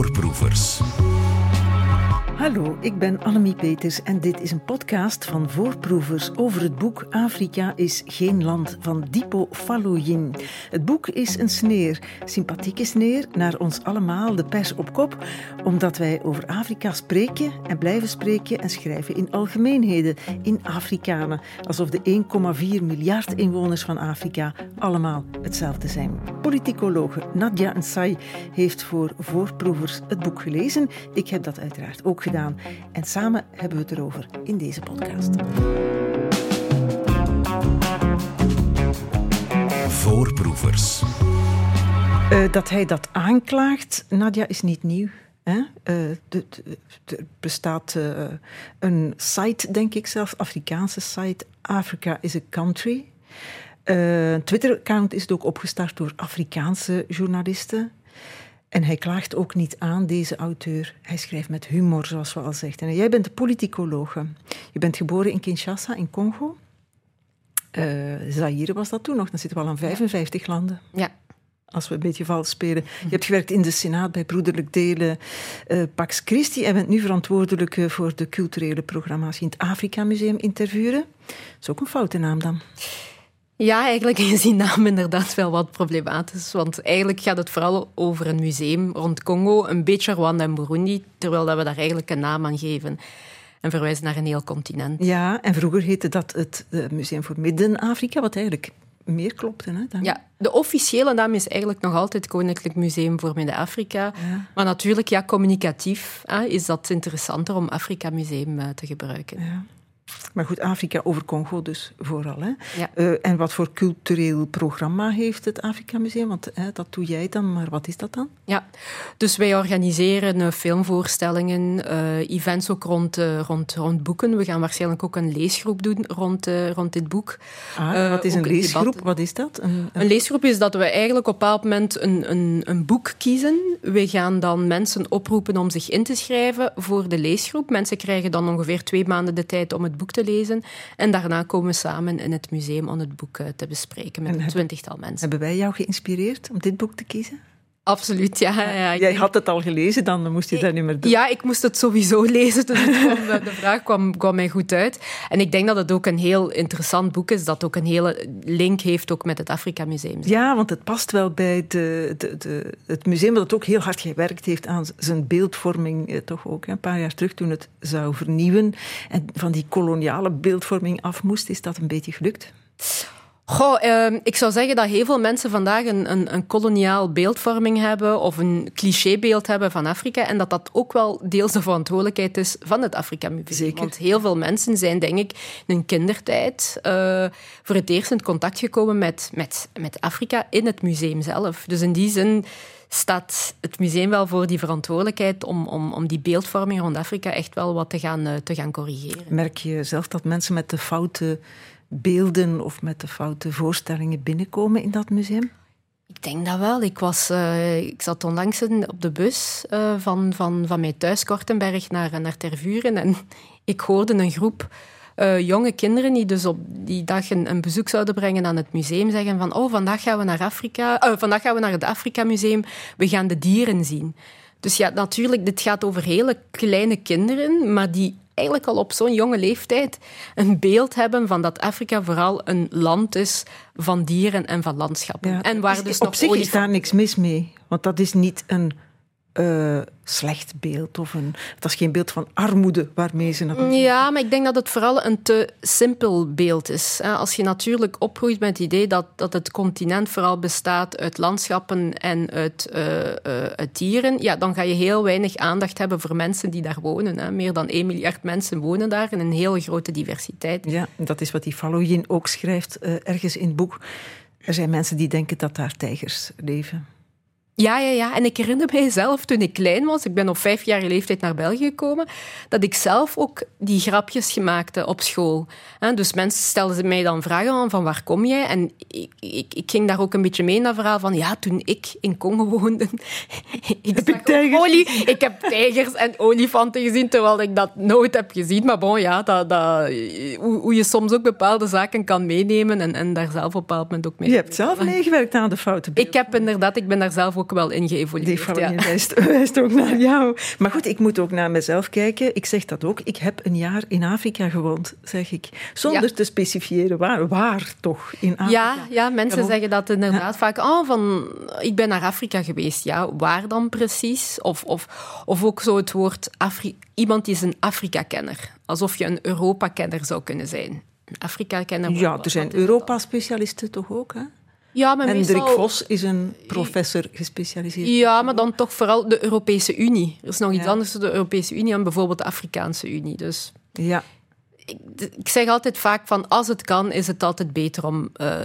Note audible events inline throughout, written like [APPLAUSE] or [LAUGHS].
Voorproevers. Hallo, ik ben Annemie Peters en dit is een podcast van voorproevers over het boek Afrika is geen land van Dipo Faloyin. Het boek is een sneer, sympathieke sneer naar ons allemaal, de pers op kop, omdat wij over Afrika spreken en blijven spreken en schrijven in algemeenheden, in Afrikanen, alsof de 1,4 miljard inwoners van Afrika allemaal hetzelfde zijn. Politicologe Nadia Nsai heeft voor voorproevers het boek gelezen. Ik heb dat uiteraard ook gedaan gedaan. En samen hebben we het erover in deze podcast. Voorproevers. Uh, dat hij dat aanklaagt, Nadia, is niet nieuw. Hè? Uh, er bestaat uh, een site, denk ik zelf, Afrikaanse site, Africa is a Country. een Twitter-account is ook opgestart door Afrikaanse journalisten. En hij klaagt ook niet aan, deze auteur. Hij schrijft met humor, zoals we al zeggen. En jij bent een politicologe. Je bent geboren in Kinshasa, in Congo. Uh, Zaire was dat toen nog. Dan zitten we al aan 55 landen. Ja. Als we een beetje vals spelen. Je hebt gewerkt in de Senaat bij Broederlijk Delen, uh, Pax Christi. En bent nu verantwoordelijk eh, voor de culturele programma's in het Afrika Museum interviewen. Dat is ook een foute naam dan. Ja, eigenlijk [LAUGHS] is die naam inderdaad wel wat problematisch. Want eigenlijk gaat het vooral over een museum rond Congo, een beetje Rwanda en Burundi, terwijl dat we daar eigenlijk een naam aan geven en verwijzen naar een heel continent. Ja, en vroeger heette dat het Museum voor Midden-Afrika, wat eigenlijk meer klopte. Hè, dan. Ja, de officiële naam is eigenlijk nog altijd Koninklijk Museum voor Midden-Afrika. Maar natuurlijk, ja, communicatief hè, is dat interessanter om Afrika Museum eh, te gebruiken. Ja. Maar goed, Afrika over Congo dus vooral. Hè? Ja. Uh, en wat voor cultureel programma heeft het Afrika Museum? Want hè, dat doe jij dan, maar wat is dat dan? Ja, dus wij organiseren uh, filmvoorstellingen, uh, events ook rond, rond, rond boeken. We gaan waarschijnlijk ook een leesgroep doen rond, rond dit boek. Ah, wat is een leesgroep? Wat is dat? Een, een... een, leesgroep is dat we eigenlijk op een bepaald moment een, een, een boek kiezen. We gaan dan mensen oproepen om zich in te schrijven voor de leesgroep. Mensen krijgen dan ongeveer twee maanden de tijd om het boek te lezen. En daarna komen we samen in het museum om het boek eh, te bespreken met een twintigtal mensen. Hebben wij jou geïnspireerd om dit boek te kiezen? Absoluut, ja. ja Jij had het al gelezen, dan moest je dat niet meer doen. Ja, ik moest het sowieso [LAUGHS] lezen, dus kwam, de vraag kwam, kwam mij goed uit. En ik denk dat het ook een heel interessant boek is, dat ook een hele link heeft ook met het Afrika Museum. Ja, want het past wel bij de, de, de, het museum dat ook heel hard gewerkt heeft aan zijn beeldvorming, eh, toch ook een paar jaar terug toen het zou vernieuwen en van die koloniale beeldvorming af moest. Is dat een beetje gelukt? Goh, uh, ik zou zeggen dat heel veel mensen vandaag een, een, een, koloniaal beeldvorming hebben of een clichébeeld hebben van Afrika en dat dat ook wel deels de verantwoordelijkheid is van het Afrika Museum. Zeker. Want heel veel mensen zijn, denk ik, in hun kindertijd uh, voor het eerst in contact gekomen met, met, met Afrika in het museum zelf. Dus in die zin staat het museum wel voor die verantwoordelijkheid om, om, om die beeldvorming rond Afrika echt wel wat te gaan, uh, te gaan corrigeren. Merk je zelf dat mensen met de foute beelden of met de foute voorstellingen binnenkomen in dat museum? Ik denk dat wel. Ik, was, uh, ik zat onlangs op de bus uh, van, van, van mijn thuis Kortenberg naar, naar Tervuren en [LAUGHS] ik hoorde een groep uh, jonge kinderen die dus op die dag een, een, bezoek zouden brengen aan het museum zeggen van oh, vandaag gaan we naar Afrika, vandaag gaan we naar het Afrika Museum, we gaan de dieren zien. Dus ja, natuurlijk, dit gaat over hele kleine kinderen, maar die eigenlijk al op zo'n jonge leeftijd een beeld hebben van dat Afrika vooral een land is van dieren en van landschappen. En waar dus, op zich is daar niks mis mee, want dat is niet een uh, slecht beeld. Of een, dat is geen beeld van armoede waarmee ze naar Ja, maar ik denk dat het vooral een te simpel beeld is. Als je natuurlijk opgroeit met het idee dat, dat het continent vooral bestaat uit landschappen en uit, uh, uh, uit dieren, ja, dan ga je heel weinig aandacht hebben voor mensen die daar wonen. Hè. Meer dan 1 miljard mensen wonen daar in een hele grote diversiteit. Ja, dat is wat die Faloyin ook schrijft ergens in het boek. Er zijn mensen die denken dat daar tijgers leven. Ja, ja, ja. En ik herinner mij zelf toen ik klein was, ik ben op vijfjarige leeftijd naar België gekomen, dat ik zelf ook die grapjes gemaakte op school. Dus mensen stelden mij dan vragen aan van waar kom jij? En ik, ik, ik ging daar ook een beetje mee in dat verhaal van ja, toen ik in Congo woonde, [LAUGHS] ik, heb ik, tijgers? Olie, ik heb tijgers en olifanten gezien, terwijl ik dat nooit heb gezien. Maar bon, ja, dat, dat, hoe, hoe je soms ook bepaalde zaken kan meenemen en, en daar zelf op een bepaald moment ook mee... Je hebt zelf meegewerkt aan de fouten Ik heb inderdaad, ik ben daar zelf ook ook wel in geëvolueerd. Die ja. wijst, wijst ook naar jou. Maar goed, ik moet ook naar mezelf kijken. Ik zeg dat ook. Ik heb een jaar in Afrika gewoond, zeg ik. Zonder Ja. te specifiëren waar. Waar toch in Afrika? Ja, ja, mensen zeggen dat inderdaad vaak. Oh, van, ik ben naar Afrika geweest. Ja, waar dan precies? Of, of, of ook zo het woord Afri iemand is een Afrika-kenner. Alsof je een Europa-kenner zou kunnen zijn. Afrika-kenner. Ja, er zijn? Europa-specialisten toch ook, hè? Ja, maar Hendrik meestal- Vos is een professor gespecialiseerd. Ja, maar dan toch vooral de Europese Unie. Er is nog iets Ja. anders dan de Europese Unie en bijvoorbeeld de Afrikaanse Unie. Dus Ja, ik, ik zeg altijd vaak van als het kan, is het altijd beter om eh,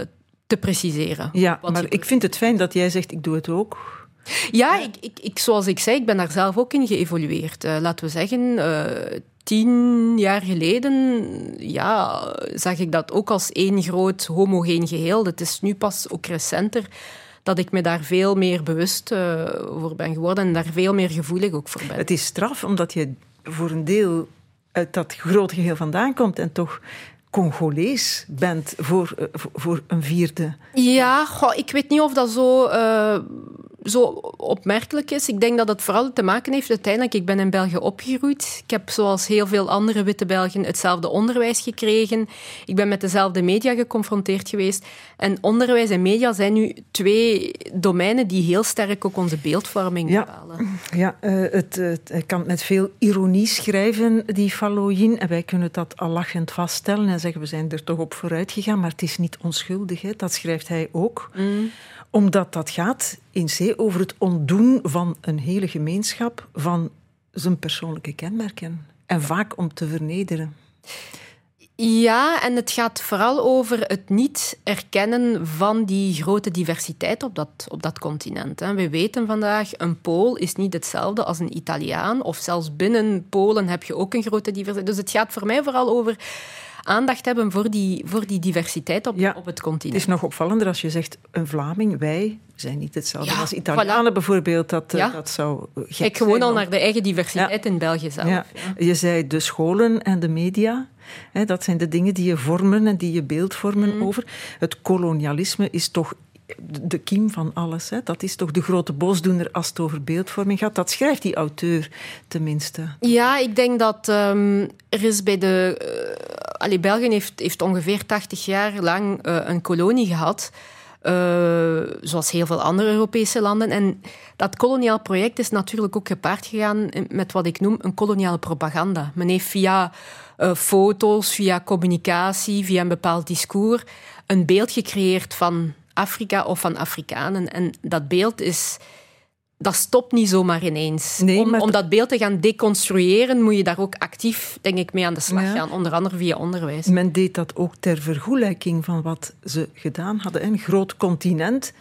te preciseren. ja maar ik vind het fijn dat jij zegt, ik doe het ook. Ja, ik, ik, ik, zoals ik zei, ik ben daar zelf ook in geëvolueerd. Eh, laten we zeggen, eh, tien jaar geleden ja, zag ik dat ook als één groot homogeen geheel. Het is nu pas ook recenter dat ik me daar veel meer bewust eh, voor ben geworden en daar veel meer gevoelig ook voor ben. Het is straf, omdat je voor een deel uit dat grote geheel vandaan komt en toch Congolees bent voor, eh, voor- een vierde. Ja, goh, ik weet niet of dat zo, eh, zo opmerkelijk is. Ik denk dat het vooral te maken heeft uiteindelijk. Ik ben in België opgegroeid. Ik heb zoals heel veel andere witte Belgen hetzelfde onderwijs gekregen. Ik ben met dezelfde media geconfronteerd geweest. En onderwijs en media zijn nu twee domeinen die heel sterk ook onze beeldvorming Ja. bepalen. Ja, eh, het, hij kan met veel ironie schrijven, die Fallooien. En wij kunnen dat al lachend vaststellen en zeggen we zijn er toch op vooruit gegaan. Maar het is niet onschuldig, hè. dat schrijft hij ook. Omdat dat gaat in C over het ontdoen van een hele gemeenschap van zijn persoonlijke kenmerken. En vaak om te vernederen. Ja, en het gaat vooral over het niet erkennen van die grote diversiteit op dat, op dat continent. We weten vandaag, een Pool is niet hetzelfde als een Italiaan. Of zelfs binnen Polen heb je ook een grote diversiteit. Dus het gaat voor mij vooral over aandacht hebben voor die, voor die diversiteit op, Ja, op het Het continent. is nog opvallender als je zegt een Vlaming, wij zijn niet hetzelfde Ja, als Italianen bijvoorbeeld. Dat, eh, Ja. dat zou eh, gek Kijk gewoon zijn, al want- naar de eigen diversiteit in België zelf. Je zei de scholen en de media. Hè, dat zijn de dingen die je vormen en die je beeld vormen Mhm. over. Het kolonialisme is toch de kiem van alles. Hè? Dat is toch de grote boosdoener als het over beeldvorming gaat. Dat schrijft die auteur tenminste. Ja, ik denk dat ehm, er is bij de. eh België heeft, heeft ongeveer 80 jaar lang eh, een kolonie gehad. eh, zoals heel veel andere Europese landen. En dat koloniaal project is natuurlijk ook gepaard gegaan met wat ik noem een koloniale propaganda. Men heeft via foto's, via communicatie, via een bepaald discours een beeld gecreëerd van Afrika of van Afrikanen. En dat beeld is dat stopt niet zomaar ineens. Nee, om, maar om dat beeld te gaan deconstrueren, moet je daar ook actief, denk ik, mee aan de slag Ja. gaan. Onder andere via onderwijs. Men deed dat ook ter vergoelijking van wat ze gedaan hadden. Een groot continent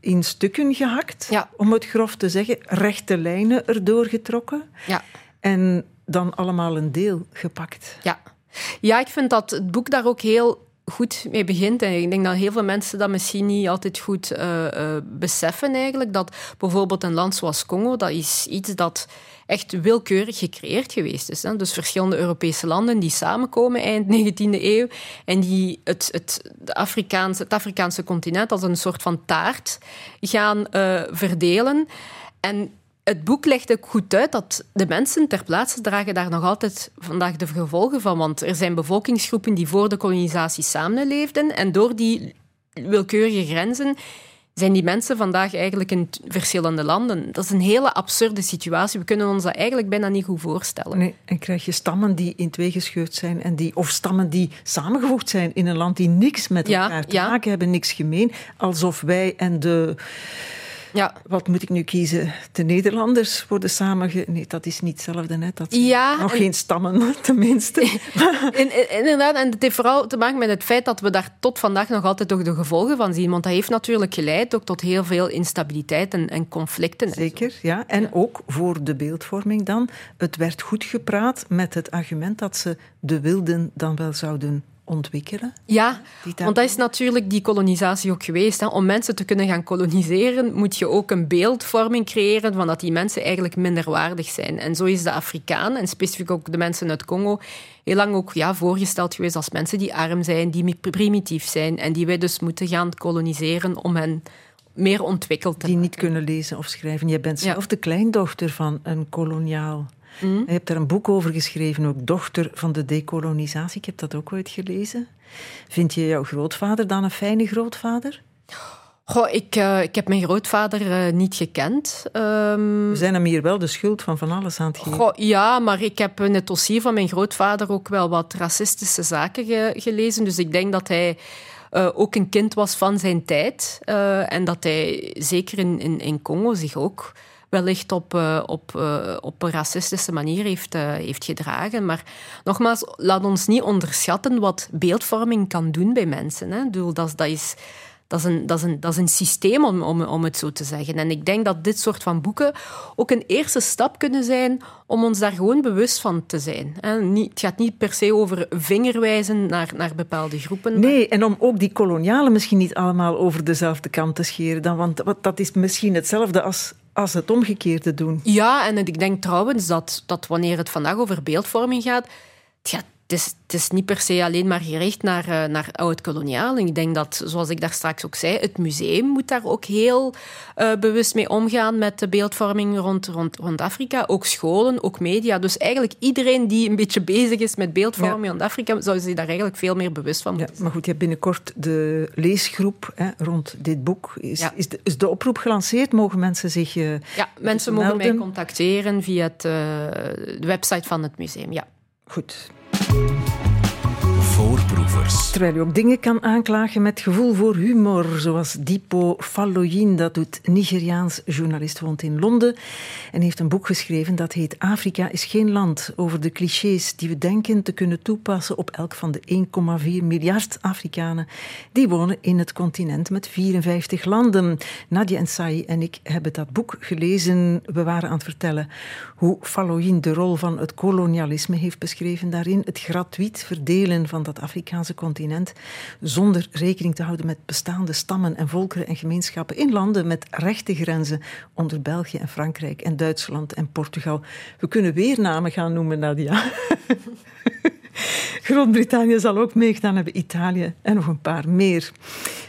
in stukken gehakt, Ja. om het grof te zeggen, rechte lijnen erdoor getrokken Ja. en dan allemaal een deel gepakt. Ja. ja, ik vind dat het boek daar ook heel goed mee begint. En ik denk dat heel veel mensen dat misschien niet altijd goed eh, eh, beseffen eigenlijk. Dat bijvoorbeeld een land zoals Congo, dat is iets dat echt willekeurig gecreëerd geweest is. Hè. Dus verschillende Europese landen die samenkomen eind [LAUGHS] 19e eeuw en die het, het, de Afrikaanse, het Afrikaanse continent als een soort van taart gaan eh, verdelen. En het boek legt ook goed uit dat de mensen ter plaatse dragen daar nog altijd vandaag de gevolgen van. Want er zijn bevolkingsgroepen die voor de kolonisatie samenleefden. En door die willekeurige grenzen zijn die mensen vandaag eigenlijk in verschillende landen. Dat is een hele absurde situatie. We kunnen ons dat eigenlijk bijna niet goed voorstellen. Nee, en krijg je stammen die in twee gescheurd zijn, en die, of stammen die samengevoegd zijn in een land die niks met Ja, elkaar te ja. maken hebben, niks gemeen. Alsof wij en de, Ja, wat moet ik nu kiezen, de Nederlanders worden samenge... Nee, dat is niet hetzelfde, hè. Dat Ja, nog en- geen stammen, [LAUGHS] tenminste. [LAUGHS] In- in- inderdaad, en het heeft vooral te maken met het feit dat we daar tot vandaag nog altijd toch de gevolgen van zien. Want dat heeft natuurlijk geleid ook tot heel veel instabiliteit en, en conflicten. en. Zeker, ja. En ook voor de beeldvorming dan. Het werd goed gepraat met het argument dat ze de wilden dan wel zouden ontwikkelen. Ja, want dat is natuurlijk die kolonisatie ook geweest. Hè. Om mensen te kunnen gaan koloniseren, moet je ook een beeldvorming creëren van dat die mensen eigenlijk minderwaardig zijn. En zo is de Afrikaan, en specifiek ook de mensen uit Congo, heel lang ook ja, voorgesteld geweest als mensen die arm zijn, die primitief zijn en die wij dus moeten gaan koloniseren om hen meer ontwikkeld. Die niet kunnen lezen of schrijven. Je bent zelf de kleindochter van een koloniaal. Mm. Je hebt daar een boek over geschreven, ook dochter van de decolonisatie. Ik heb dat ook ooit gelezen. Vind je jouw grootvader dan een fijne grootvader? Goh, ik, uh, ik heb mijn grootvader uh, niet gekend. Um, We zijn hem hier wel de schuld van van alles aan het geven. Goh, ja, maar ik heb in het dossier van mijn grootvader ook wel wat racistische zaken ge gelezen. Dus ik denk dat hij uh, ook een kind was van zijn tijd. en dat hij zeker in, in, in Congo zich ook wellicht op, uh, op, uh, op een racistische manier heeft, uh, heeft gedragen. Maar nogmaals, laat ons niet onderschatten wat beeldvorming kan doen bij mensen. Hè. Dat, dat is dat is een, dat is een, dat is een systeem, om, om, om het zo te zeggen. En ik denk dat dit soort van boeken ook een eerste stap kunnen zijn om ons daar gewoon bewust van te zijn. Het gaat niet per se over vingerwijzen naar, naar bepaalde groepen. Nee, en om ook die kolonialen misschien niet allemaal over dezelfde kant te scheren. Dan, want dat is misschien hetzelfde als, als het omgekeerde doen. Ja, en ik denk trouwens dat, dat wanneer het vandaag over beeldvorming gaat, het gaat het is, het is niet per se alleen maar gericht naar, uh, naar oud-koloniaal. Ik denk dat, zoals ik daar straks ook zei, het museum moet daar ook heel uh, bewust mee omgaan met de beeldvorming rond, rond, rond Afrika. Ook scholen, ook media. Dus eigenlijk iedereen die een beetje bezig is met beeldvorming ja. rond Afrika, zou zich daar eigenlijk veel meer bewust van moeten ja, Maar goed, je hebt binnenkort de leesgroep hè, rond dit boek. Is, ja. is, de, is de oproep gelanceerd? Mogen mensen zich uh, Ja, mensen mogen mij contacteren via het, de website van het museum, ja. Goed. Thank you. Terwijl je ook dingen kan aanklagen met gevoel voor humor, zoals Dipo Falloyin, dat doet Nigeriaans journalist, woont in Londen en heeft een boek geschreven dat heet Afrika is geen land, over de clichés die we denken te kunnen toepassen op elk van de 1,4 miljard Afrikanen die wonen in het continent met 54 landen. Nadia en Sai en ik hebben dat boek gelezen. We waren aan het vertellen hoe Falloyin de rol van het kolonialisme heeft beschreven daarin, het gratuit verdelen van dat Afrikaanse continent, zonder rekening te houden met bestaande stammen en volkeren en gemeenschappen in landen met rechte grenzen onder België en Frankrijk en Duitsland en Portugal. We kunnen weer namen gaan noemen, Nadia. [LAUGHS] Groot-Brittannië zal ook meegedaan hebben, Italië en nog een paar meer.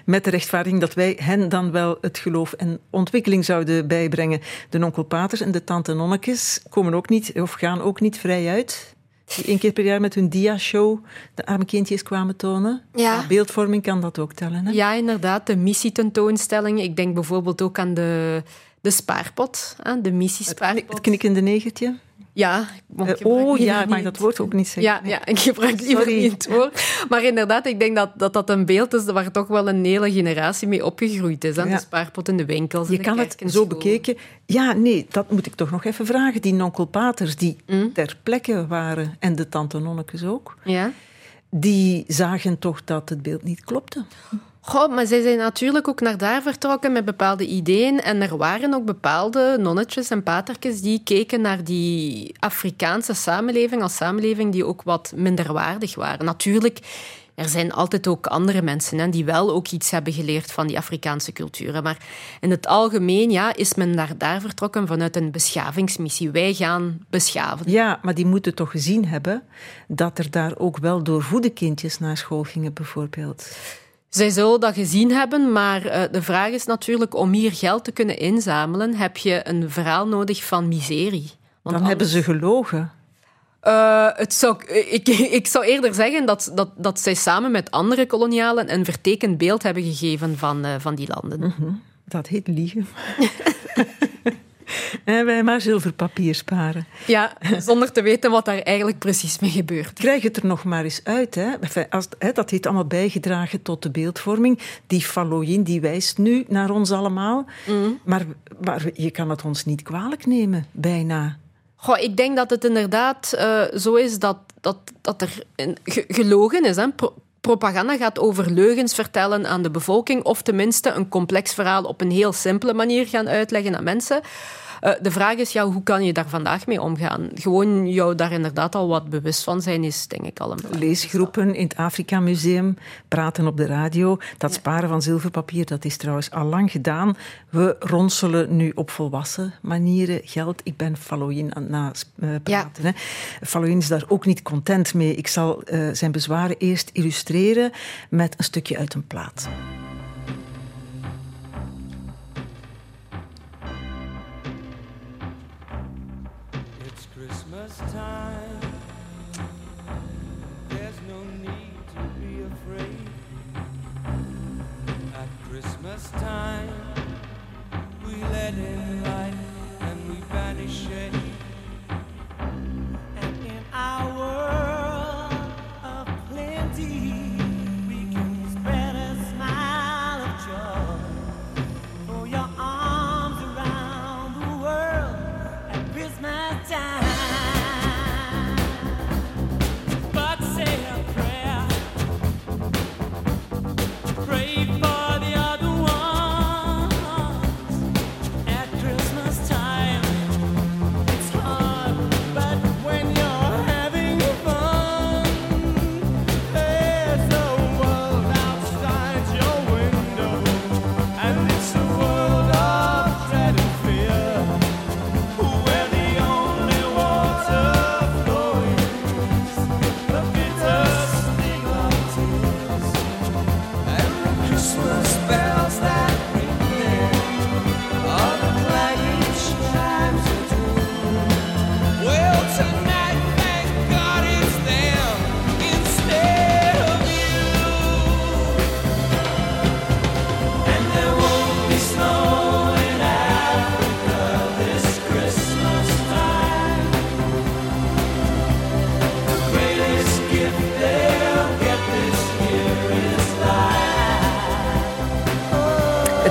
Met de rechtvaardiging dat wij hen dan wel het geloof en ontwikkeling zouden bijbrengen. De onkelpaters en de tante nonnekes komen ook niet, of gaan ook niet vrij uit die één keer per jaar met hun dia-show de arme kindjes kwamen tonen. Ja. Beeldvorming kan dat ook tellen. Hè? Ja, inderdaad. De missietentoonstellingen. Ik denk bijvoorbeeld ook aan de, de spaarpot, de missiespaarpot. Het, het knikkende negertje. Ja, uh, oh ja, maar dat woord ook niet zeggen. Ja, ja ik gebruik liever Sorry. niet het woord. Maar inderdaad, ik denk dat, dat dat een beeld is waar toch wel een hele generatie mee opgegroeid is. Hè? Ja. De spaarpot in de winkels. Je kan het zo bekeken. Ja, nee, dat moet ik toch nog even vragen. Die nonkelpaters die mm? ter plekke waren, en de tante nonnekes ook, ja? die zagen toch dat het beeld niet klopte. Goh, maar zij zijn natuurlijk ook naar daar vertrokken met bepaalde ideeën. En er waren ook bepaalde nonnetjes en patertjes die keken naar die Afrikaanse samenleving als samenleving die ook wat minderwaardig waren. Natuurlijk, er zijn altijd ook andere mensen hè, die wel ook iets hebben geleerd van die Afrikaanse culturen. Maar in het algemeen ja, is men naar daar vertrokken vanuit een beschavingsmissie. Wij gaan beschaven. Ja, maar die moeten toch gezien hebben dat er daar ook wel doorvoede kindjes naar school gingen, bijvoorbeeld. Zij zullen dat gezien hebben, maar uh, de vraag is natuurlijk om hier geld te kunnen inzamelen, heb je een verhaal nodig van miserie. Want Dan hebben ze gelogen. Uh, het zou, ik, [LAUGHS] ik zou eerder zeggen dat, dat, dat zij samen met andere kolonialen een vertekend beeld hebben gegeven van, uh, van die landen. Mm -hmm. Dat heet liegen. [LAUGHS] En wij maar zilverpapier sparen. Ja, zonder te weten wat daar eigenlijk precies mee gebeurt. Krijg het er nog maar eens uit. Hè. Als, hè, dat heeft allemaal bijgedragen tot de beeldvorming. Die Falloyin die wijst nu naar ons allemaal. Mm. Maar, maar je kan het ons niet kwalijk nemen, bijna. Goh, ik denk dat het inderdaad uh, zo is dat, dat, dat er gelogen is. Hè. Pro propaganda gaat over leugens vertellen aan de bevolking, of tenminste een complex verhaal op een heel simpele manier gaan uitleggen aan mensen. Uh, de vraag is, ja, hoe kan je daar vandaag mee omgaan? Gewoon jou daar inderdaad al wat bewust van zijn, is denk ik al een Leesgroepen in het Afrika Museum, praten op de radio. Dat sparen van zilverpapier, dat is trouwens al lang gedaan. We ronselen nu op volwassen manieren geld. Ik ben Falloyin aan het napraten. Ja. Falloyin is daar ook niet content mee. Ik zal uh, zijn bezwaren eerst illustreren met een stukje uit een plaat.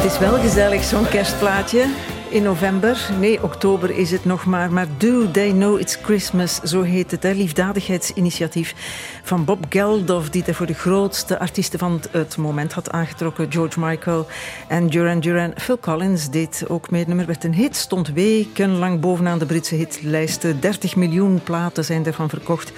Is wel gezellig, zo'n kerstplaatje. In november, nee, oktober is het nog maar. Maar Do They Know It's Christmas, zo heet het. Liefdadigheidsinitiatief van Bob Geldof, die er voor de grootste artiesten van het moment had aangetrokken. George Michael en Duran Duran. Phil Collins deed ook mee. Het nummer werd een hit, stond wekenlang bovenaan de Britse hitlijsten. 30 miljoen platen zijn ervan verkocht.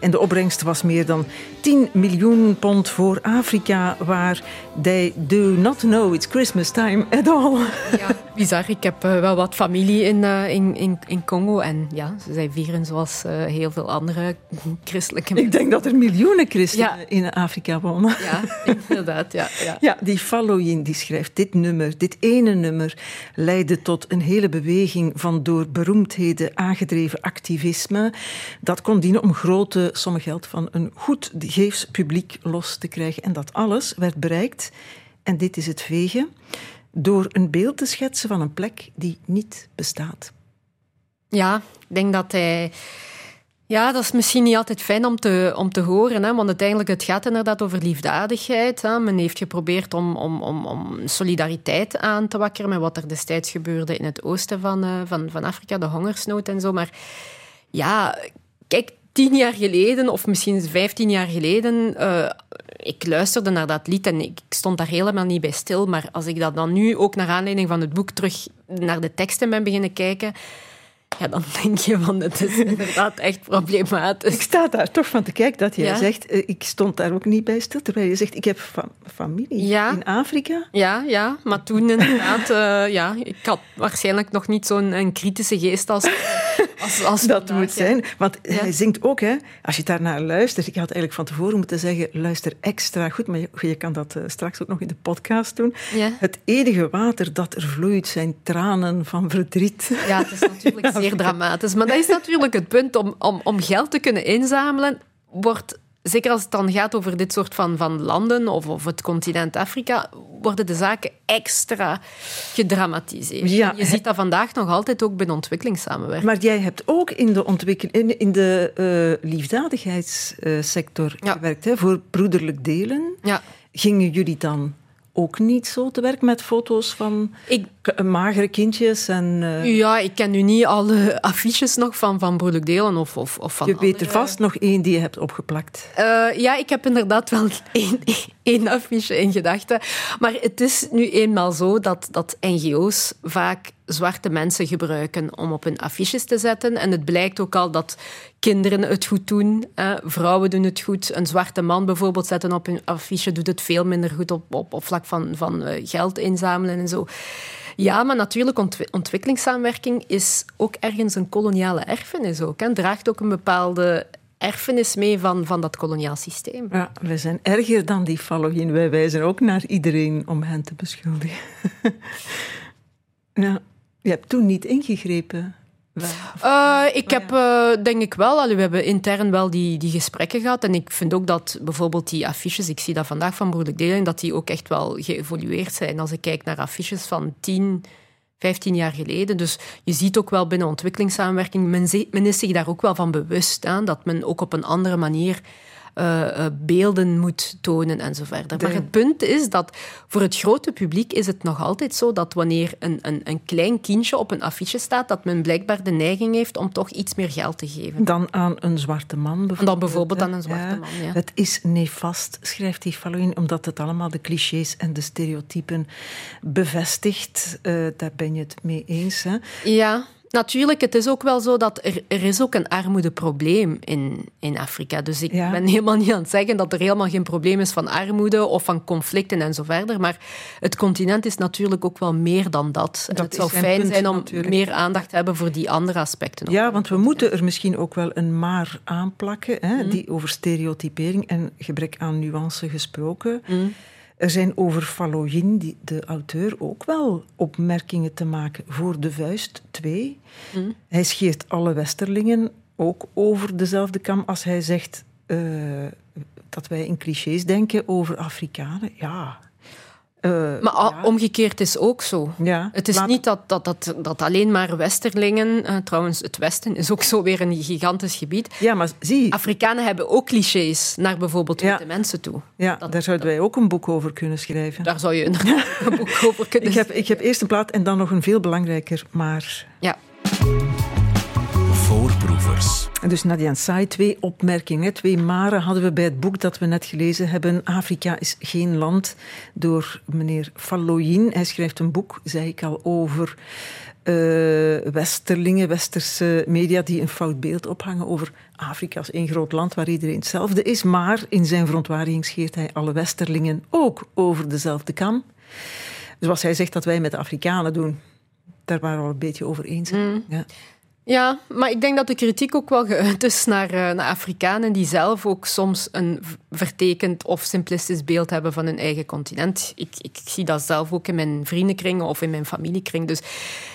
En de opbrengst was meer dan 10 miljoen pond voor Afrika, waar they do not know it's Christmas time at all. Ja, bizar. Ik heb eh, wel wat familie in, eh, in, in, in Congo. En ja, zij vieren zoals eh, heel veel andere christelijke Ik mensen. denk dat er miljoenen christenen Ja. in Afrika wonen. Ja, inderdaad. Ja, ja. Ja, die Fallowin die schrijft dit nummer, dit ene nummer, leidde tot een hele beweging van door beroemdheden aangedreven activisme. Dat kon dienen om grote sommen geld van een goed geefs publiek los te krijgen. En dat alles werd bereikt, en dit is het vegen, door een beeld te schetsen van een plek die niet bestaat. Ja, ik denk dat hij. Ja, dat is misschien niet altijd fijn om te, om te horen, hè, want uiteindelijk het gaat inderdaad over liefdadigheid. Hè. Men heeft geprobeerd om, om, om, om solidariteit aan te wakkeren met wat er destijds gebeurde in het oosten van, eh, van, van Afrika, de hongersnood en zo. Maar ja, kijk, tien jaar geleden, of misschien vijftien jaar geleden, eh, ik luisterde naar dat lied en ik stond daar helemaal niet bij stil. Maar als ik dat dan nu ook naar aanleiding van het boek terug naar de teksten ben beginnen kijken, ja, dan denk je van, het is [LAUGHS] inderdaad echt Ik problematisch. sta daar toch van te kijken dat jij Ja. zegt, eh, ik stond daar ook niet bij stil, terwijl je zegt, ik heb fa- familie Ja. in Afrika. Ja, ja, maar toen inderdaad, eh, ja, ik had waarschijnlijk nog niet zo'n een kritische geest als, als, als [LAUGHS] Dat vandaag, moet zijn. Want Ja. hij zingt ook, hè, als je daarnaar luistert. Ik had eigenlijk van tevoren moeten zeggen: luister extra goed. Maar je, je kan dat eh, straks ook nog in de podcast doen. Het enige water dat er vloeit zijn tranen van verdriet. Ja, het is [LAUGHS] natuurlijk zeer dramatisch. Maar dat is natuurlijk het punt om, om, om geld te kunnen inzamelen. Wordt, zeker als het dan gaat over dit soort van, van landen of, of het continent Afrika, worden de zaken extra gedramatiseerd. Ja, Je ziet dat vandaag nog altijd ook bij de ontwikkelingssamenwerking. Maar jij hebt ook in de, ontwikkel- in, in de eh, liefdadigheidssector Ja. gewerkt, hè, voor broederlijk delen. Ja, Gingen jullie dan ook niet zo te werk met foto's van ik, magere kindjes? En, eh, ja, ik ken nu niet alle affiches nog van, van Broerlijk Delen of, of, of van je weet er vast nog één die je hebt opgeplakt. Eh, ja, ik heb inderdaad wel één, één affiche in gedachten. Maar het is nu eenmaal zo dat, dat NGO's vaak zwarte mensen gebruiken om op hun affiches te zetten. En het blijkt ook al dat kinderen het goed doen. vrouwen doen het goed. Een zwarte man bijvoorbeeld zetten op hun affiche doet het veel minder goed op, op, op vlak van, van eh, geld inzamelen en zo. Ja, maar natuurlijk, ontwi- ontwikkelingssamenwerking is ook ergens een koloniale erfenis ook. En draagt ook een bepaalde erfenis mee van, van dat koloniaal systeem. Ja, wij zijn erger dan die Fallowin. Wij wijzen ook naar iedereen om hen te beschuldigen. ja, [LAUGHS] je hebt toen niet ingegrepen Uh, ik heb, uh, denk ik wel, allee, we hebben intern wel die, die gesprekken gehad. En ik vind ook dat bijvoorbeeld die affiches, ik zie dat vandaag van Broerlijk Deling, dat die ook echt wel geëvolueerd zijn. Als ik kijk naar affiches van 10, 15 jaar geleden. Dus je ziet ook wel binnen ontwikkelingssamenwerking, men, is zich daar ook wel van bewust aan, dat men ook op een andere manier uh, beelden moet tonen en zo verder. Maar het punt is dat voor het grote publiek is het nog altijd zo dat wanneer een, een, een klein kindje op een affiche staat, dat men blijkbaar de neiging heeft om toch iets meer geld te geven. Dan aan een zwarte man bijvoorbeeld. Dan bijvoorbeeld aan een zwarte man, ja. Het is nefast, schrijft die Falloin, omdat het allemaal de clichés en de stereotypen bevestigt. Uh, daar ben je het mee eens, hè? Ja, Natuurlijk, het is ook wel zo dat er, er is ook een armoedeprobleem in, in Afrika. Dus ik ben helemaal niet aan het zeggen dat er helemaal geen probleem is van armoede of van conflicten en zo verder. Maar het continent is natuurlijk ook wel meer dan dat. dat het zou fijn zijn om meer aandacht te hebben voor die andere aspecten. Ja, want we moeten er misschien ook wel een maar aanplakken, hè, mm. die over stereotypering en gebrek aan nuance gesproken. Mm. Er zijn over Fallogin, de auteur, ook wel opmerkingen te maken voor De Vuist 2. Mm. Hij scheert alle Westerlingen ook over dezelfde kam als hij zegt uh, dat wij in clichés denken over Afrikanen. Ja, uh, maar ja. omgekeerd is ook zo. Ja, het is niet dat, dat, dat, dat alleen maar Westerlingen, uh, trouwens het Westen is ook zo weer een gigantisch gebied. Ja, maar zie... Afrikanen hebben ook clichés naar bijvoorbeeld witte mensen toe. Ja, dat, daar zouden wij ook een boek over kunnen schrijven. Daar zou je inderdaad een [LAUGHS] boek over kunnen ik heb, ik heb eerst een plaat en dan nog een veel belangrijker, maar... Ja. Dus Nadia Saai, twee opmerkingen. Twee maren hadden we bij het boek dat we net gelezen hebben. Afrika is geen land, door meneer Falloyin. Hij schrijft een boek, zei ik al, over uh, westerlingen, westerse media die een fout beeld ophangen over Afrika als één groot land waar iedereen hetzelfde is. Maar in zijn verontwaardiging scheert hij alle westerlingen ook over dezelfde kam. Zoals hij zegt dat wij met de Afrikanen doen. Daar waren we al een beetje over eens. Mm. Ja. Ja, maar ik denk dat de kritiek ook wel geuit is naar, uh, naar Afrikanen die zelf ook soms een vertekend of simplistisch beeld hebben van hun eigen continent. Ik, ik zie dat zelf ook in mijn vriendenkring of in mijn familiekring. Dus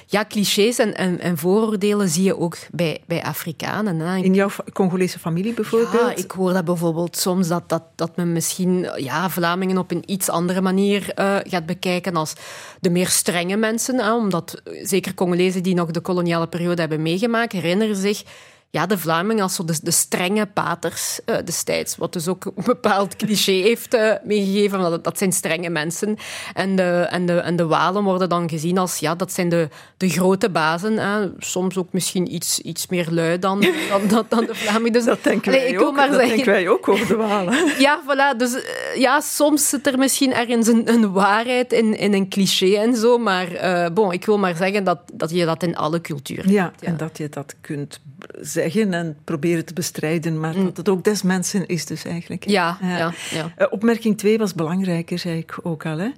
ja, clichés en, en, en vooroordelen zie je ook bij, bij Afrikanen. Hè. In jouw Congolese familie bijvoorbeeld? Ja, ik hoor dat bijvoorbeeld soms dat, dat, dat men misschien ja, Vlamingen op een iets andere manier uh, gaat bekijken als de meer strenge mensen. Hè, omdat zeker Congolezen die nog de koloniale periode hebben meegemaakt, herinneren zich ja, de Vlamingen als zo de, de strenge paters uh, destijds. Wat dus ook een bepaald cliché heeft uh, meegegeven. Dat, dat zijn strenge mensen. En de, en, de, en de Walen worden dan gezien als, ja, dat zijn de, de grote bazen. Hè. Soms ook misschien iets, iets meer lui dan, dan, dan, dan de Vlamingen. Dus, [LAUGHS] dat denken wij, ook, dat zeggen, denken wij ook over de Walen. [LAUGHS] Ja, voilà. Dus uh, ja, soms zit er misschien ergens een, een waarheid in, in een cliché en zo. Maar bon, ik wil maar zeggen dat, dat je dat in alle culturen ja, hebt, ja, en dat je dat kunt zeggen zeggen en proberen te bestrijden, maar mm. dat het ook des mensen is dus eigenlijk. Ja, ja. ja, uh, opmerking 2 was belangrijker, zei ik ook al. Hè.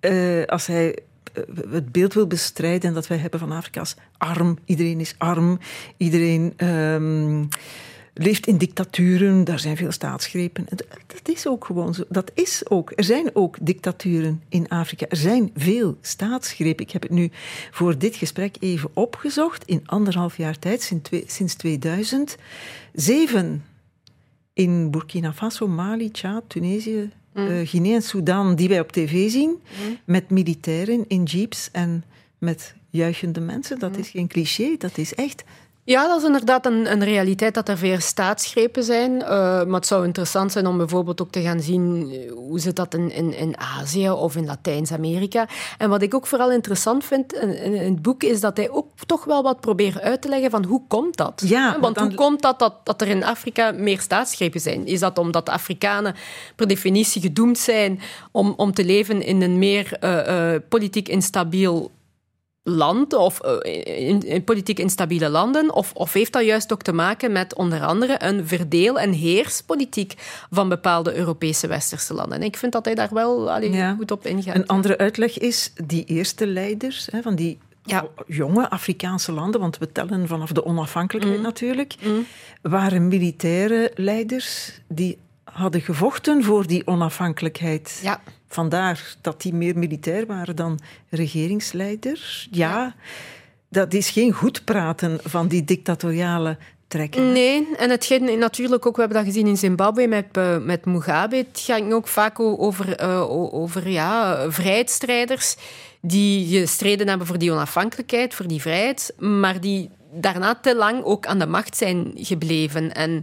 Uh, als hij uh, het beeld wil bestrijden dat wij hebben van Afrika als arm, iedereen is arm, iedereen... Um, leeft in dictaturen, daar zijn veel staatsgrepen. Dat is ook gewoon zo. Dat is ook. Er zijn ook dictaturen in Afrika. Er zijn veel staatsgrepen. Ik heb het nu voor dit gesprek even opgezocht. In anderhalf jaar tijd, sinds 2000. Zeven in Burkina Faso, Mali, Tjaad, Tunesië, mm. uh, Guinea en Sudan, die wij op tv zien. Mm. Met militairen in jeeps en met juichende mensen. Dat mm. is geen cliché, dat is echt ja, dat is inderdaad een, een realiteit dat er veel staatsgrepen zijn. Uh, maar het zou interessant zijn om bijvoorbeeld ook te gaan zien eh, hoe zit dat in, in, in Azië of in Latijns-Amerika. En wat ik ook vooral interessant vind in, in, het boek is dat hij ook toch wel wat probeert uit te leggen van hoe komt dat? Ja, Want hoe komt dat, dat dat er in Afrika meer staatsgrepen zijn? Is dat omdat Afrikanen per definitie gedoemd zijn om, om te leven in een meer uh, uh, politiek instabiel land of eh, in, in, politiek instabiele landen? Of, of heeft dat juist ook te maken met onder andere een verdeel- en heerspolitiek van bepaalde Europese westerse landen? En ik vind dat hij daar wel allee, goed op ingaat. Een andere uitleg is die eerste leiders hè, van die ja. jonge Afrikaanse landen, want we tellen vanaf de onafhankelijkheid mm. natuurlijk, mm. waren militaire leiders die hadden gevochten voor die onafhankelijkheid. Ja. Vandaar dat die meer militair waren dan regeringsleiders. Ja. dat is geen goed praten van die dictatoriale trekken. Nee, en het ging natuurlijk ook, we hebben dat gezien in Zimbabwe met, eh, met Mugabe. Het ging ook vaak over, o- over ja, vrijheidsstrijders die gestreden hebben voor die onafhankelijkheid, voor die vrijheid, maar die daarna te lang ook aan de macht zijn gebleven. En,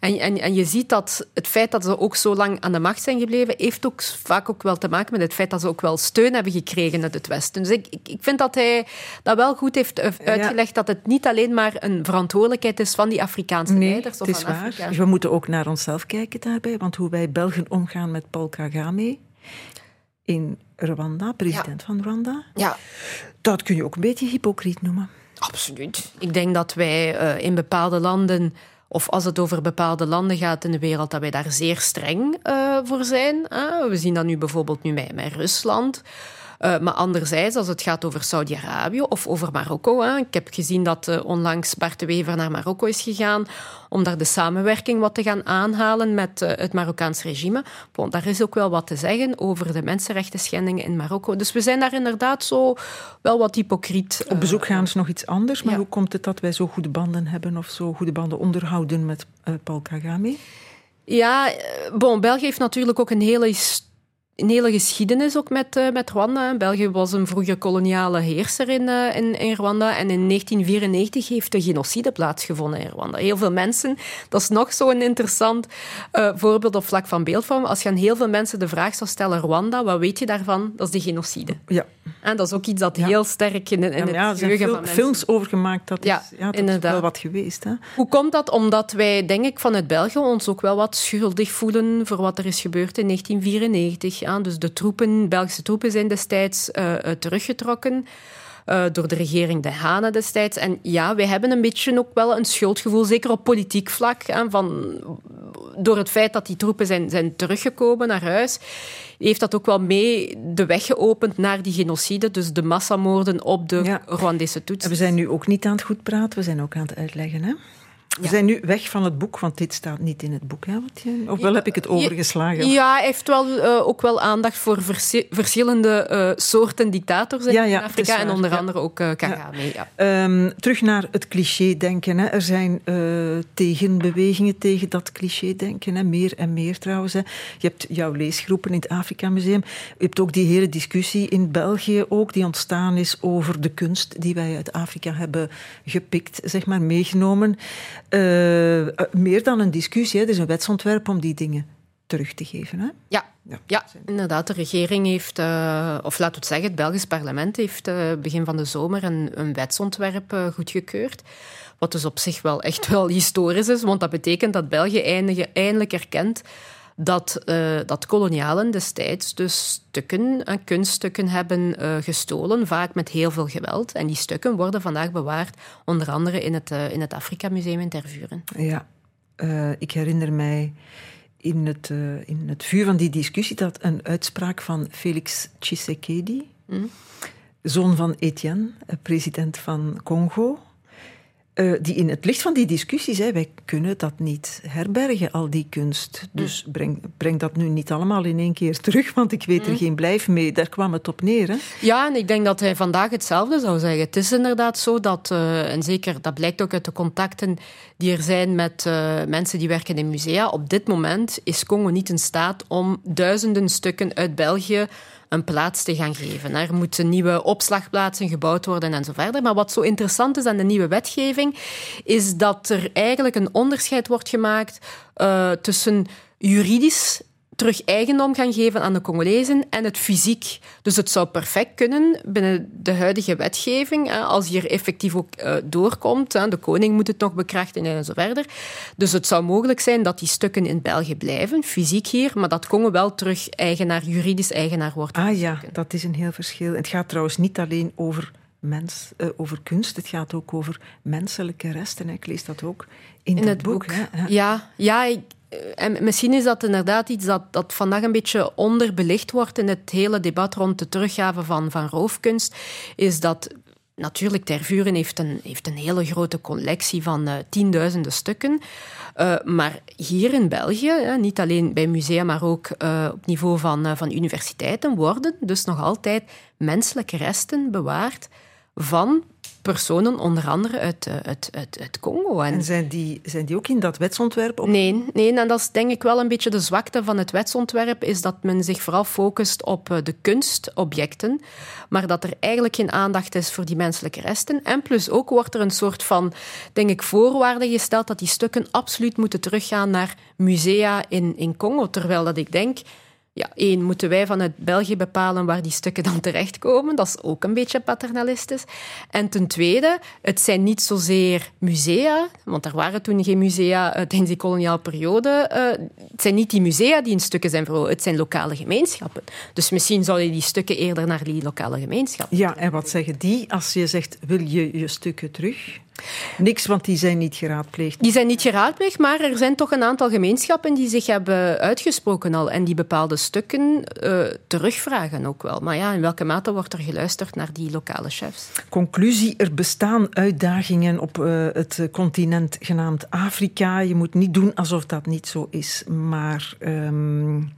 en, en, en je ziet dat het feit dat ze ook zo lang aan de macht zijn gebleven, heeft ook vaak ook wel te maken met het feit dat ze ook wel steun hebben gekregen uit het Westen. Dus ik, ik, ik vind dat hij dat wel goed heeft uitgelegd, dat het niet alleen maar een verantwoordelijkheid is van die Afrikaanse Nee, leiders. het of is van waar. Afrika. We moeten ook naar onszelf kijken daarbij, want hoe wij Belgen omgaan met Paul Kagame in Rwanda, president van Rwanda, Ja, dat kun je ook een beetje hypocriet noemen. Absoluut. Ik denk dat wij eh, in bepaalde landen, of als het over bepaalde landen gaat in de wereld, dat wij daar zeer streng eh, voor zijn. Ah, we zien dat nu bijvoorbeeld nu met, met Rusland. Eh, maar anderzijds, als het gaat over Saudi-Arabië of over Marokko. hè. Ik heb gezien dat eh, onlangs Bart de Wever naar Marokko is gegaan om daar de samenwerking wat te gaan aanhalen met eh, het Marokkaans regime. Bon, daar is ook wel wat te zeggen over de mensenrechten schendingen in Marokko. Dus we zijn daar inderdaad zo wel wat hypocriet. Op bezoek gaan is nog iets anders, maar ja. hoe komt het dat wij zo goede banden hebben of zo goede banden onderhouden met Paul Kagame? Ja, bon, België heeft natuurlijk ook een hele, his- een hele geschiedenis ook met, eh, met Rwanda. België was een vroege koloniale heerser in, eh, in, Rwanda. En in 1994 heeft de genocide plaatsgevonden in Rwanda. Heel veel mensen, dat is nog zo'n interessant eh, voorbeeld op vlak van beeldvorm. Als je aan heel veel mensen de vraag zou stellen, Rwanda, wat weet je daarvan? Dat is de genocide. Ja, En dat is ook iets dat Ja. heel sterk in, in ja, het ja, geheugen fil- van mensen films over gemaakt. Dat is, Ja, dat is wel wat geweest. Hè? Hoe komt dat? Omdat wij, denk ik, vanuit België ons ook wel wat schuldig voelen voor wat er is gebeurd in 1994. Ja. Dus de troepen, Belgische troepen zijn destijds eh, eh, teruggetrokken. eh, door de regering De Hane destijds. En ja, wij hebben een beetje ook wel een schuldgevoel, zeker op politiek vlak. hè, van, door het feit dat die troepen zijn, zijn teruggekomen naar huis, heeft dat ook wel mee de weg geopend naar die genocide. Dus de massamoorden op de Ja. Rwandese Tutsis. En we zijn nu ook niet aan het goed praten, we zijn ook aan het uitleggen. Hè? We Ja. zijn nu weg van het boek, want dit staat niet in het boek. Hè, wat je, ofwel heb ik het overgeslagen? Ja, hij heeft wel, eh, ook wel aandacht voor versi- verschillende eh, soorten dictators in Ja, ja, Afrika. En onder andere ook Kagame. Ja. Ehm, terug naar het cliché-denken. Hè. Er zijn tegenbewegingen tegen dat cliché-denken. Hè. Meer en meer trouwens. Hè. Je hebt jouw leesgroepen in het Afrika Museum. Je hebt ook die hele discussie in België ook, die ontstaan is over de kunst die wij uit Afrika hebben gepikt, zeg maar, meegenomen. Eh, meer dan een discussie. Hè. Er is een wetsontwerp om die dingen terug te geven. Hè. Ja. Ja. Ja, inderdaad. De regering heeft, eh, of laten we het zeggen, het Belgisch parlement heeft eh, begin van de zomer een, een wetsontwerp goedgekeurd. Wat dus op zich wel echt wel [LAUGHS] historisch is, want dat betekent dat België eindelijk, eindelijk erkent dat, eh, dat kolonialen destijds dus stukken, en kunststukken hebben eh, gestolen, vaak met heel veel geweld. En die stukken worden vandaag bewaard, onder andere in het, eh, in het Afrika Museum in Tervuren. Ja, eh, ik herinner mij in het, eh, in het vuur van die discussie dat een uitspraak van Felix Tshisekedi, zoon van Etienne, eh, president van Congo, eh, die in het licht van die discussie zei: wij kunnen dat niet herbergen, al die kunst. Dus breng, breng dat nu niet allemaal in één keer terug, want ik weet er geen blijf mee. Daar kwam het op neer. Hè? Ja, en ik denk dat hij vandaag hetzelfde zou zeggen. Het is inderdaad zo dat, eh, en zeker dat blijkt ook uit de contacten die er zijn met eh, mensen die werken in musea. Op dit moment is Congo niet in staat om duizenden stukken uit België een plaats te gaan geven. Er moeten nieuwe opslagplaatsen gebouwd worden en zo verder. Maar wat zo interessant is aan de nieuwe wetgeving, is dat er eigenlijk een onderscheid wordt gemaakt eh, tussen juridisch terug eigendom gaan geven aan de Congolezen en het fysiek. Dus het zou perfect kunnen binnen de huidige wetgeving, als hier effectief ook eh, doorkomt. De koning moet het nog bekrachtigen en zo verder. Dus het zou mogelijk zijn dat die stukken in België blijven, fysiek hier, maar dat Congo wel terug eigenaar, juridisch eigenaar wordt. Ah ja, dat is een heel verschil. Het gaat trouwens niet alleen over, mens, eh, over kunst, het gaat ook over menselijke resten. hè. Ik lees dat ook in, het boek. hè. Ja. Ja, ik, en misschien is dat inderdaad iets dat, dat vandaag een beetje onderbelicht wordt in het hele debat rond de teruggave van, van roofkunst. Is dat natuurlijk Tervuren heeft een, heeft een hele grote collectie van eh, tienduizenden stukken. Uh, maar hier in België, niet alleen bij musea, maar ook uh, op niveau van, van universiteiten, worden dus nog altijd menselijke resten bewaard van personen, onder andere uit, uh, uit, uit, uit Congo. En zijn die, zijn die ook in dat wetsontwerp? Op... Nee, nee, en dat is denk ik wel een beetje de zwakte van het wetsontwerp, is dat men zich vooral focust op uh, de kunstobjecten, maar dat er eigenlijk geen aandacht is voor die menselijke resten. En plus ook wordt er een soort van, denk ik, voorwaarde gesteld dat die stukken absoluut moeten teruggaan naar musea in, in Congo, terwijl dat ik denk ja, moeten wij vanuit België bepalen waar die stukken dan terechtkomen. Dat is ook een beetje paternalistisch. En ten tweede, het zijn niet zozeer musea, want er waren toen geen musea tijdens die koloniale periode. Uh, het zijn niet die musea die in stukken zijn verloren, het zijn lokale gemeenschappen. Dus misschien zou je die stukken eerder naar die lokale gemeenschap. Ja, en wat zeggen die als je zegt, wil je je stukken terug? Niks, want die zijn niet geraadpleegd. Die zijn niet geraadpleegd, maar er zijn toch een aantal gemeenschappen die zich hebben uitgesproken al en die bepaalde stukken uh, terugvragen ook wel. Maar ja, in welke mate wordt er geluisterd naar die lokale chefs? Conclusie, er bestaan uitdagingen op uh, het continent genaamd Afrika. Je moet niet doen alsof dat niet zo is, maar... Um,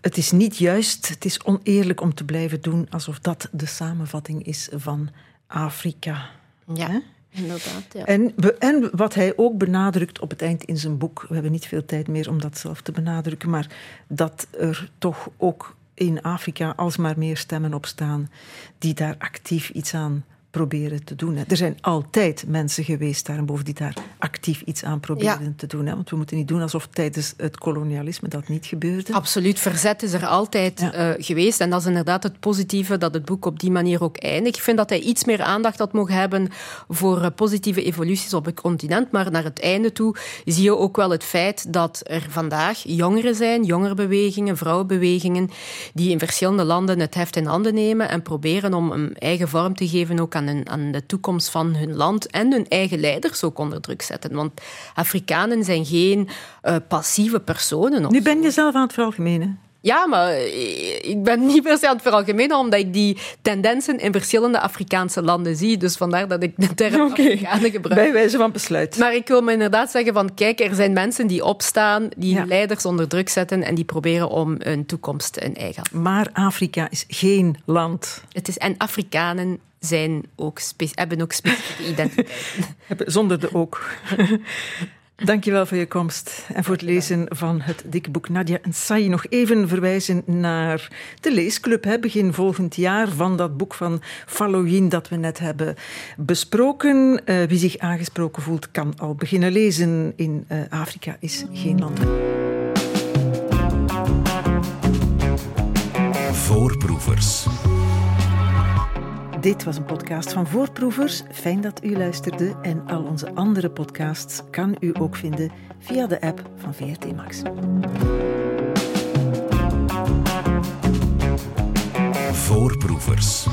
het is niet juist, het is oneerlijk om te blijven doen alsof dat de samenvatting is van Afrika. Ja. He? Inderdaad, ja. En, en wat hij ook benadrukt op het eind in zijn boek, we hebben niet veel tijd meer om dat zelf te benadrukken, maar dat er toch ook in Afrika alsmaar meer stemmen op staan die daar actief iets aan proberen te doen. Er zijn altijd mensen geweest daarboven die daar actief iets aan proberen ja. te doen. Hè? Want we moeten niet doen alsof tijdens het kolonialisme dat niet gebeurde. Absoluut, verzet is er altijd ja. uh, geweest. En dat is inderdaad het positieve dat het boek op die manier ook eindigt. Ik vind dat hij iets meer aandacht had mogen hebben voor uh, positieve evoluties op het continent. Maar naar het einde toe zie je ook wel het feit dat er vandaag jongeren zijn, jongerenbewegingen, vrouwenbewegingen, die in verschillende landen het heft in handen nemen en proberen om een eigen vorm te geven ook aan aan, hun, aan de toekomst van hun land en hun eigen leiders ook onder druk zetten. Want Afrikanen zijn geen uh, passieve personen. Nu ben je zelf aan het veralgemenen. Ja, maar ik ben niet per se aan het veralgemenen, omdat ik die tendensen in verschillende Afrikaanse landen zie. Dus vandaar dat ik de term [LAUGHS] okay. Afrikanen gebruik. Bij wijze van besluit. Maar ik wil me inderdaad zeggen van, kijk, er zijn mensen die opstaan, die ja. leiders onder druk zetten en die proberen om hun toekomst in eigen. Maar Afrika is geen land. Het is, en Afrikanen zijn ook hebben ook specifieke [LAUGHS] identiteiten. Zonder de ook. [LAUGHS] Dankjewel voor je komst en voor het lezen van het dikke boek Nadia en Sai. Nog even verwijzen naar de leesclub, hè, begin volgend jaar, van dat boek van Falloyin dat we net hebben besproken. Uh, wie zich aangesproken voelt, kan al beginnen lezen. In uh, Afrika is geen land. Voorproevers. Dit was een podcast van Voorproevers. Fijn dat u luisterde. En al onze andere podcasts kan u ook vinden via de app van VRT Max. Voorproevers.